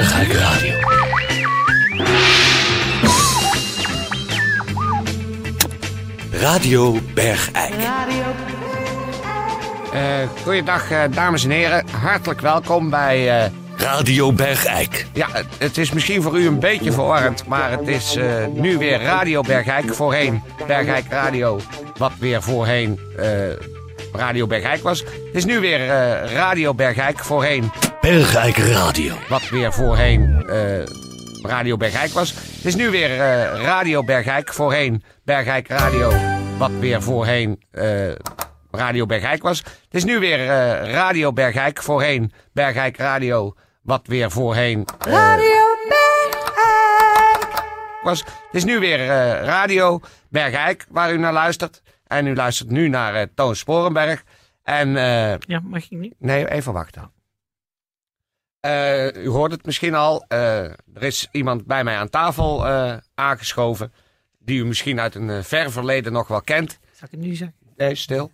Bergijk Radio. Radio Bergijk. Radio Eh goeiedag, eh, dames en heren. Hartelijk welkom bij. eh, Radio Bergijk. ja, het, is misschien voor u een beetje verwarrend, maar het is eh, nu weer Radio Bergijk. Voorheen Bergijk Radio, wat weer voorheen eh, Radio Bergijk was. Het is nu weer eh, Radio Bergijk, voorheen Bergijk Radio. wat weer voorheen eh, Radio Bergijk was. Het is nu weer eh, Radio Bergijk, voorheen Bergijk Radio, wat weer voorheen eh, Radio Bergijk was. Het is nu weer eh, Radio Bergijk, voorheen Bergijk Radio, wat weer voorheen Radio Bergijk. was. Het is nu weer eh, Radio Bergijk, waar u naar luistert. En u luistert nu naar Toon Sporenberg. En eh, Ja, mag ik niet? Nee, even wachten. Eh, u hoort het misschien al. eh, er is iemand bij mij aan tafel eh, aangeschoven. Die u misschien uit een ver verleden nog wel kent. Zal ik nu zeggen? Nee, stil.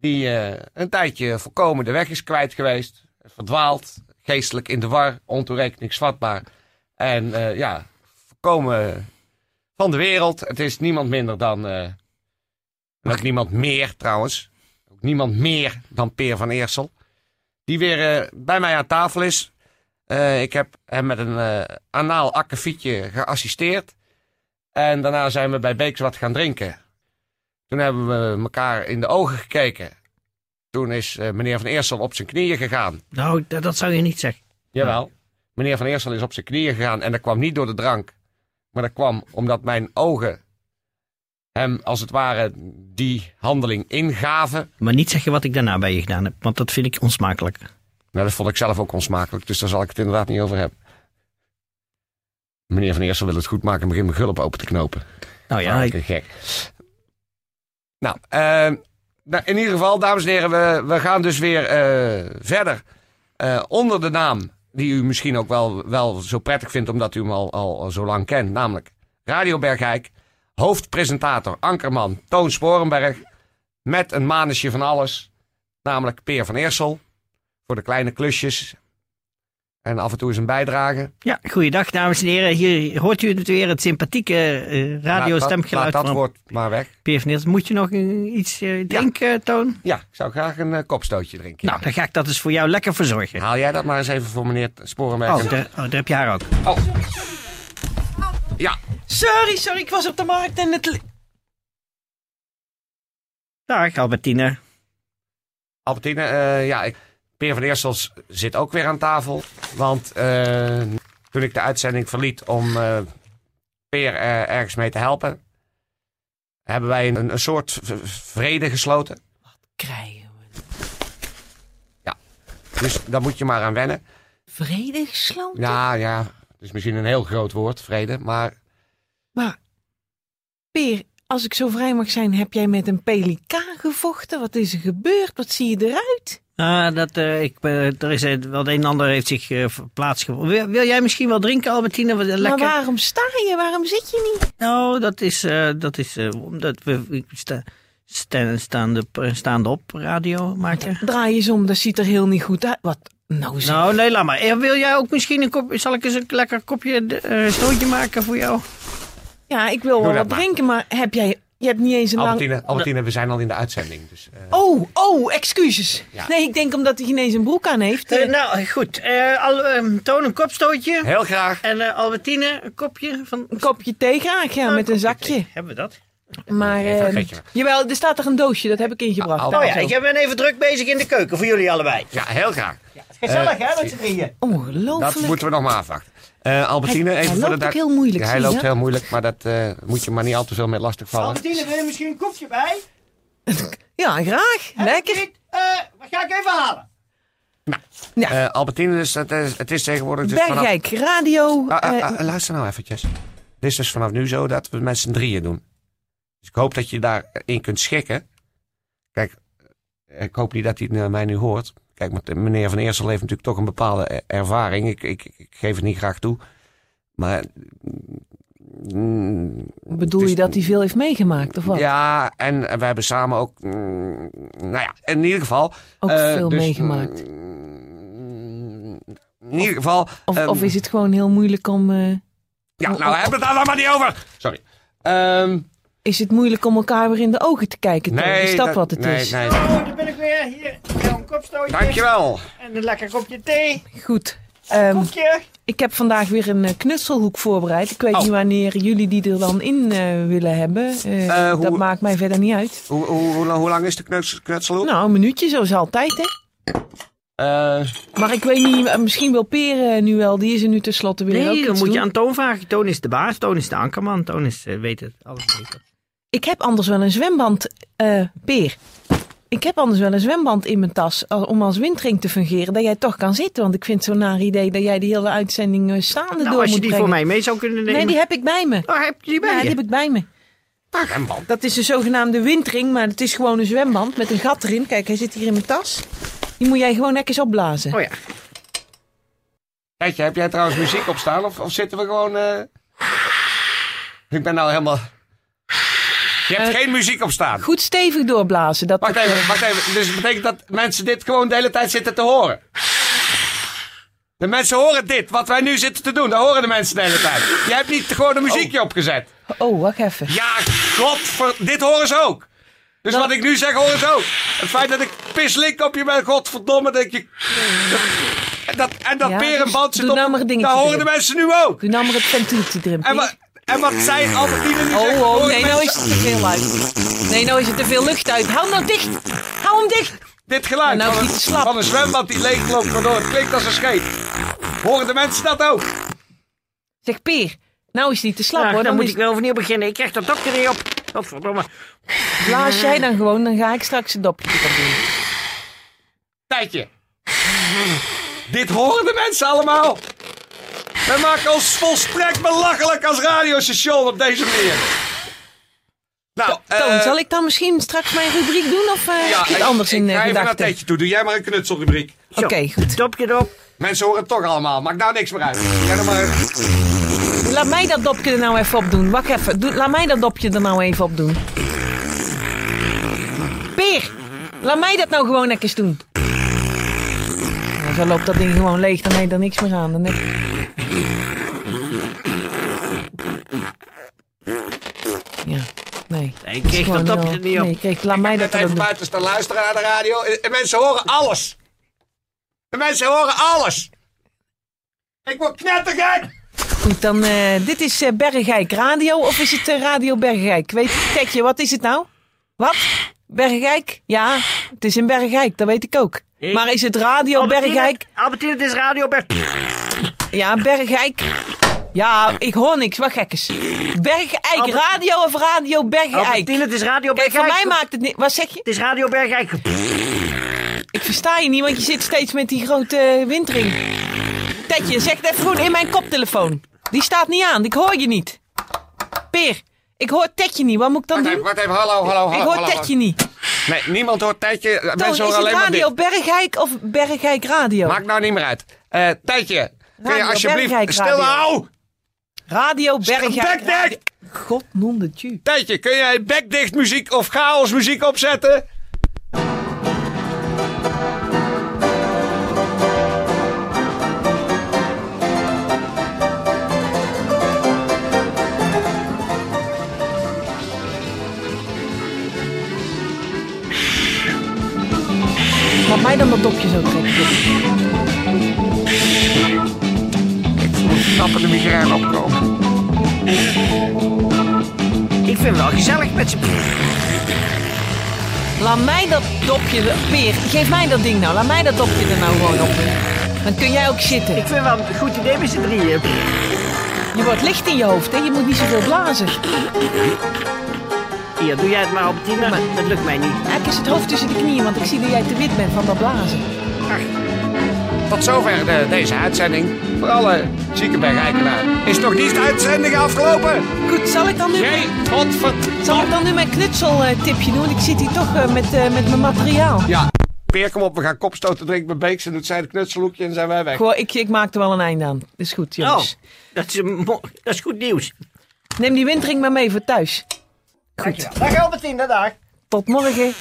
Die een tijdje volkomen de weg is kwijt geweest. Verdwaald, geestelijk in de war, ontoerekeningsvatbaar. En ja, volkomen van de wereld. Het is niemand minder dan. en ook niemand meer trouwens. Ook niemand meer dan Peer van Eersel. Die weer eh, bij mij aan tafel is. Eh, ik heb hem met een eh anaal akkefietje geassisteerd. En daarna zijn we bij Beeks wat gaan drinken. Toen hebben we elkaar in de ogen gekeken. Toen is meneer Van Eersel op zijn knieën gegaan. Nou, dat, dat zou je niet zeggen. Jawel. Meneer Van Eersel is op zijn knieën gegaan en dat kwam niet door de drank. Maar dat kwam omdat mijn ogen hem als het ware die handeling ingaven. Maar niet zeggen wat ik daarna bij je gedaan heb, want dat vind ik onsmakelijk. Nou, dat vond ik zelf ook onsmakelijk, dus daar zal ik het inderdaad niet over hebben. Meneer Van Eersel wil het goed maken en begint mijn gulp open te knopen. Nou ja, ik, gek. Nou, eh, nou, in ieder geval, dames en heren, we, we gaan dus weer eh, verder. Eh, onder de naam die u misschien ook wel, wel zo prettig vindt, omdat u hem al, al, al zo lang kent. Namelijk Radio Bergijk. Hoofdpresentator Ankerman Toon Sporenberg. Met een manusje van alles. Namelijk Peer van Eersel. Voor de kleine klusjes. En af en toe eens een bijdrage. ja, goeiedag dames en heren. Hier hoort u het weer, het sympathieke Laat radiostemgeluid dat, laat dat woord maar weg. Peer van Eersel. Moet je nog iets eh, drinken, Toon? Ja, ik zou graag een eh, kopstootje drinken. Nou, dan ga ik dat eens voor jou lekker verzorgen. Haal jij dat maar eens even voor meneer Sporenberg. Oh, daar, oh, daar heb je haar ook. Ja, Sorry, sorry, ik was op de markt en het... Dag, Albertine. Albertine, eh, ja, ik, Peer van Eersels zit ook weer aan tafel. Want eh, toen ik de uitzending verliet om eh, Peer ergens mee te helpen, hebben wij een, een soort vrede gesloten. Krijgen we Dus daar moet je maar aan wennen. vrede gesloten? Ja, ja, het is misschien een heel groot woord, vrede, maar Maar, Peer, als ik zo vrij mag zijn, heb jij met een pelikaan gevochten? Wat is er gebeurd? Wat zie je eruit? Ah, dat, eh, ik, eh, er is wel een en ander heeft zich eh plaatsgevonden. Wil, wil jij misschien wel drinken, Albertine? Wat, lekker. Maar waarom sta je? Waarom zit je niet? Nou, dat is, dat is omdat we ik sta, sta, staande, staande op radio maken. Draai je eens om, dat ziet er heel niet goed uit. Wat? Nou, zeg. Nou, nee, laat maar. Wil jij ook misschien een kop, zal ik eens een lekker kopje stootje maken voor jou? Ja, ik wil wel wat maar. drinken, maar heb jij... Je hebt niet eens een lang... Albertine, Albertine, we zijn al in de uitzending. Dus, eh, Oh, oh, excuses. Ja. Nee, ik denk omdat hij ineens een broek aan heeft. Eh, nou, goed. Eh, al, ehm, Toon een kopstootje. heel graag. En eh, Albertine een kopje van... Een kopje thee graag, ja, Ah, met een zakje. thee. Hebben we dat? Maar, eh, jawel, er staat er een doosje, dat heb ik ingebracht. Daar Oh ja, zo. ik ben even druk bezig in de keuken voor jullie allebei. Ja, heel graag. Gezellig, hè, met z'n drieën. Ongelooflijk. Dat moeten we nog maar afwachten. Eh, Albertine, Hij- even hij voor loopt de ook heel moeilijk, Ja, hij zie je? loopt heel moeilijk, maar dat eh, moet je maar niet al te veel mee lastigvallen. Albertine, wil je misschien een kopje bij? Ja, graag. Lekker. Eh, wat ga ik even halen? Ja. Eh, Albertine, dus het, is, het is tegenwoordig... Dus vanaf- Bergijk Radio. Ah, ah, eh, ah, luister nou eventjes. Dit is dus vanaf nu zo dat we z'n drieën doen. Dus ik hoop dat je daarin kunt schikken. Kijk, eh, ik hoop niet dat hij het, mij nu hoort. Kijk, meneer Van Eersel heeft natuurlijk toch een bepaalde eh, ervaring. Ik, ik, ik geef het niet graag toe. Maar... mm, bedoel je dat hij veel heeft meegemaakt, of wat? Ja, en we hebben samen ook... mm, nou ja, in ieder geval... Ook eh, veel dus, meegemaakt. mm, in ieder geval... Of, ehm, of is het gewoon heel moeilijk om... eh, Ja, nou, oh, hebben we het daar maar niet over. Sorry. Ehm, is het moeilijk om elkaar weer in de ogen te kijken? Nee, is dat, wat het nee, is? Nee, Oh, daar ben ik weer. Hier, een kopstootje. Dankjewel. En een lekker kopje thee. Goed. Ehm, Koekje. ik heb vandaag weer een eh, knutselhoek voorbereid. Ik weet Oh. niet wanneer jullie die er dan in eh, willen hebben. Hoe- Dat maakt mij verder niet uit. Hoe, hoe, hoe, lang- hoe lang is de knuts, knutselhoek? Nou, een minuutje, zoals altijd, hè. Eh, Maar ik weet niet, misschien wil Peer eh, nu wel. Die is er nu tenslotte weer ook Nee, dan moet je aan Toon vragen. Toon is de baas, Toon is de ankerman. Toon is, weet het, alles weet het. Ik heb anders wel een zwemband, eh Peer. Ik heb anders wel een zwemband in mijn tas om als windring te fungeren. Dat jij toch kan zitten. Want ik vind het zo'n naar idee dat jij de hele uitzending eh, staande Nou, door als je moet die brengen. voor mij mee zou kunnen nemen. Nee, die heb ik bij me. Oh, heb je die bij Ja, je? die heb ik bij me. zwemband. Dat is de zogenaamde windring, maar het is gewoon een zwemband met een gat erin. Kijk, hij zit hier in mijn tas. Die moet jij gewoon netjes opblazen. Oh ja. Kijk, heb jij trouwens muziek op staan? Of, of zitten we gewoon... eh, Ik ben nou helemaal... Je hebt Eh, geen muziek op staan. Goed stevig doorblazen. Dat Wacht even, eh, wacht even. Dus het betekent dat mensen dit gewoon de hele tijd zitten te horen? De mensen horen dit, wat wij nu zitten te doen. Dat horen de mensen de hele tijd. Jij hebt niet gewoon een muziekje opgezet. Oh, wacht even. Ja, godver... Dit horen ze ook. Dus wat ik nu zeg, horen ze ook. Het feit dat ik pislink op je ben, godverdomme, denk je... En dat, en dat Ja, perenband dus zit op... nou maar dat horen de mensen nu ook. Doe nou maar het ventieltje erin. En, En wat zij Albertine nu zegt... Oh, oh, nee, nou is het te veel uit. Nee, nou is het te veel lucht uit. Hou nou dicht. Hou hem dicht. Dit geluid Nou, van, niet een, te slap. van een zwembad die leegloopt, waardoor het klinkt als een scheet. Horen de mensen dat ook? Zeg Peer, nou is het niet te slap hoor. dan Dan moet is, ik wel overnieuw beginnen. Ik krijg dat dokter niet op. Godverdomme. blaas jij dan gewoon, dan ga ik straks een dopje erop doen. Tijdje. Dit horen de mensen allemaal. Wij maken ons volstrekt belachelijk als radiostation op deze manier. Nou, Toon, eh, zal ik dan misschien straks mijn rubriek doen of eh ja, heb je het ik- anders ik in ga eh, even naar gedachten? Teetje toe. Doe jij maar een knutselrubriek. Oké, goed. Dopje erop. Mensen horen het toch allemaal. Maakt nou niks meer uit. Jij nog maar... Laat mij dat dopje er nou even op doen. Wacht even. Doe, laat mij dat dopje er nou even op doen. Peer, laat mij dat nou gewoon netjes doen. Zo loopt dat ding gewoon leeg. Dan heeft er niks meer aan. Dan heb... Ja, nee. Ik kreeg dat er niet op. Nee, ik kreeg, laat mij dat even doen. buiten staan luisteren naar de radio. En mensen horen alles. De mensen horen alles. Ik word knettergek. Goed, dan, eh, dit is eh Bergijk Radio of is het eh, Radio Bergijk? Weet je, wat is het nou? Wat? Bergijk? Ja, het is in Bergijk, dat weet ik ook. Ik- Maar is het Radio Albertine, Bergijk? Albertine, het is radio Berg. Ja, Bergijk. Ja, ik hoor niks, wat gekkes. Bergijk Albert- Radio of Radio Bergijk? Albertine, het is radio Kijk, Bergijk. voor mij maakt het niet... Wat zeg je? Het is radio Bergijk. Ik versta je niet, want je zit steeds met die grote windring. Tetje, zeg het even goed in mijn koptelefoon. Die staat niet aan, ik hoor je niet. Peer, ik hoor Tetje niet, wat moet ik dan doen? even, wacht even. Hallo, hallo, hallo. Ik hoor. Tetje niet. Nee, niemand hoort. Toon, Mensen is het alleen Radio. Bergijk of Bergijk Radio? Maakt nou niet meer uit. Eh Tijdje, kun je alsjeblieft stil nou? Radio Bergijk! Radio. God nonde tju. Tijdje, kun jij bekdicht muziek of chaos muziek opzetten? Laat mij dat dopje... Peer, geef mij dat ding nou. Laat mij dat dopje er nou gewoon op. Dan kun jij ook zitten. Ik vind wel een goed idee met z'n drieën. Je wordt licht in je hoofd, hè? Je moet niet zoveel blazen. Hier, doe jij het maar, Albertine. Maar- Dat lukt mij niet. Eigenlijk is het hoofd tussen de knieën, want ik zie dat jij te wit bent van dat blazen. Ach, tot zover de- deze uitzending. Voor alle zieke bergijkenaren. Is nog niet de uitzending afgelopen? Goed, zal ik dan nu, Jee, godver... zal ik dan nu mijn knutseltipje doen? Ik zit hier toch eh, met, eh, met mijn materiaal. Ja. Peer, kom op, we gaan kopstoten drinken bij Beeks. En doet zij de knutselhoekje en zijn wij weg. Gewoon, ik, ik maak er wel een einde aan. Dat is goed, jongens. Oh, dat is, dat is goed nieuws. Neem die windring maar mee voor thuis. Goed, Dag Albertine, dag. tot morgen.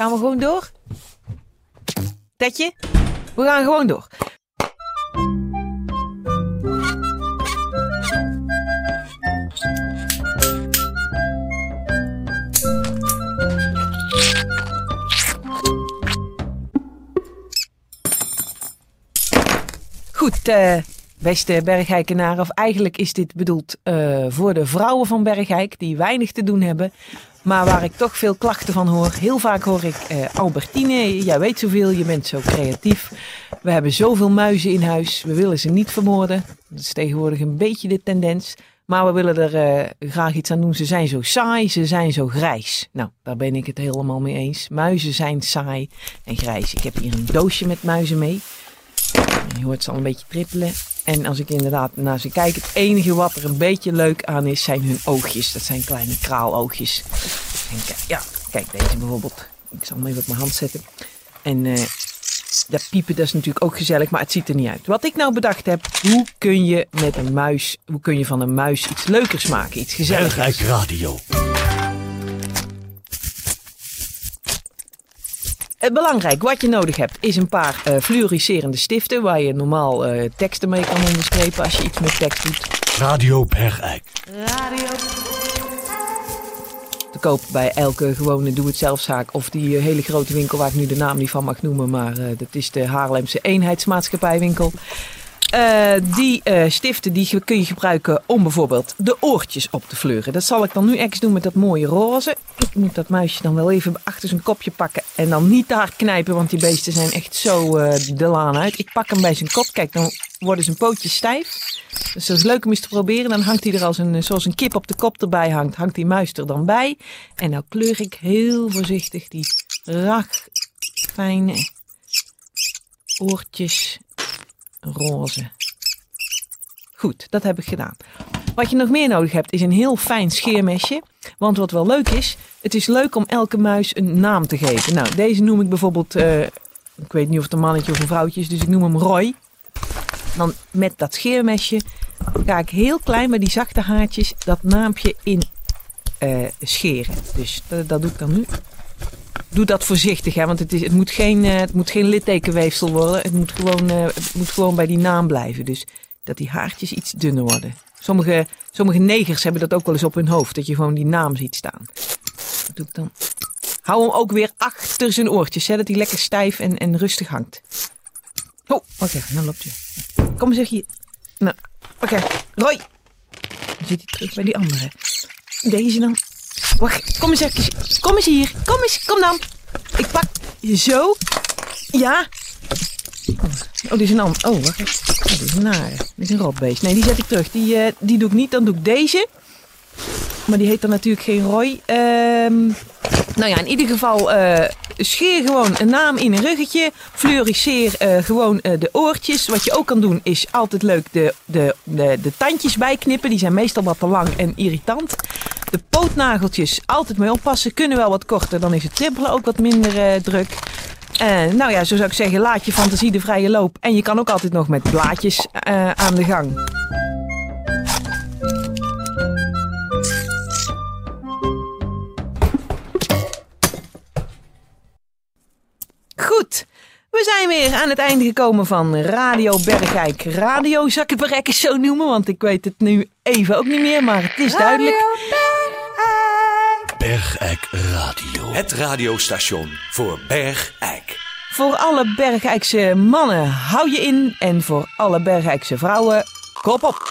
Gaan we gewoon door? Tetje? We gaan gewoon door. Goed, eh, beste Bergijkenaren, of eigenlijk is dit bedoeld eh, voor de vrouwen van Bergijk die weinig te doen hebben, maar waar ik toch veel klachten van hoor. Heel vaak hoor ik eh, Albertine, jij weet zoveel, je bent zo creatief. We hebben zoveel muizen in huis, we willen ze niet vermoorden. Dat is tegenwoordig een beetje de tendens. Maar we willen er eh, graag iets aan doen. Ze zijn zo saai, ze zijn zo grijs. Nou, daar ben ik het helemaal mee eens. Muizen zijn saai en grijs. Ik heb hier een doosje met muizen mee. Je hoort ze al een beetje trippelen. En als ik inderdaad naar ze kijk, het enige wat er een beetje leuk aan is, zijn hun oogjes. Dat zijn kleine kraaloogjes. En ja, kijk deze bijvoorbeeld. Ik zal hem even op mijn hand zetten. En eh dat piepen, dat is natuurlijk ook gezellig, maar het ziet er niet uit. Wat ik nou bedacht heb, hoe kun je met een muis, hoe kun je van een muis iets leukers maken, iets gezelligers. Bergijk Radio. Belangrijk, wat je nodig hebt, is een paar eh, fluoriserende stiften, waar je normaal eh, teksten mee kan onderstrepen als je iets met tekst doet. Radio Bergijk. te koop bij elke gewone doe-het-zelfzaak. Of die eh, hele grote winkel waar ik nu de naam niet van mag noemen. Maar eh, dat is de Haarlemse Eenheidsmaatschappijwinkel. Eh, die eh, stiften die kun je gebruiken om bijvoorbeeld de oortjes op te fleuren. Dat zal ik dan nu eens doen met dat mooie roze. Ik moet dat muisje dan wel even achter zijn kopje pakken. En dan niet hard knijpen, want die beesten zijn echt zo eh, de laan uit. Ik pak hem bij zijn kop. Kijk, dan worden zijn pootjes stijf. Dus dat is leuk om eens te proberen. Dan hangt hij er als een, zoals een kip op de kop erbij hangt, hangt die muis er dan bij. En nou kleur ik heel voorzichtig die rag fijne oortjes roze. Goed, dat heb ik gedaan. Wat je nog meer nodig hebt is een heel fijn scheermesje. Want wat wel leuk is, het is leuk om elke muis een naam te geven. Nou, deze noem ik bijvoorbeeld, eh, ik weet niet of het een mannetje of een vrouwtje is, dus ik noem hem Roy. Dan met dat scheermesje ga ik heel klein met die zachte haartjes dat naampje in eh, scheren. Dus dat, dat doe ik dan nu. Doe dat voorzichtig, hè, want het, is, het, moet geen, eh, het moet geen littekenweefsel worden. Het moet, gewoon, eh, het moet gewoon bij die naam blijven. Dus dat die haartjes iets dunner worden. Sommige, sommige negers hebben dat ook wel eens op hun hoofd. Dat je gewoon die naam ziet staan. Dat doe ik dan. Hou hem ook weer achter zijn oortjes, hè, dat hij lekker stijf en, en rustig hangt. Oh, wacht even, nou loopt hij. Kom eens hier. Nou, oké. Roy. Dan zit hij terug bij die andere. Deze dan. Wacht, kom eens even. Kom eens hier. Kom eens, kom dan. Ik pak je zo. Ja. Oh, dit is een ander. Oh, wacht. Oh, dit is een nare. Dit is een rotbeest. Nee, die zet ik terug. Die, eh, die doe ik niet. Dan doe ik deze. Maar die heet dan natuurlijk geen Roy. Ehm, nou ja, in ieder geval eh, scheer gewoon een naam in een ruggetje. Fluoriseer eh, gewoon de oortjes. Wat je ook kan doen is altijd leuk de, de, de, de tandjes bijknippen. Die zijn meestal wat te lang en irritant. De pootnageltjes altijd mee oppassen. Kunnen wel wat korter. Dan is het trippelen ook wat minder eh, druk. En nou ja, zo zou ik zeggen, laat je fantasie de vrije loop. En je kan ook altijd nog met blaadjes eh, aan de gang. Goed. We zijn weer aan het einde gekomen van Radio Bergijk. Radio, zal ik het maar zo noemen? Want ik weet het nu even ook niet meer, maar het is duidelijk. Bergijk Radio. Het radiostation voor Bergijk. Voor alle Bergijkse mannen, hou je in. En voor alle Bergijkse vrouwen, kop op.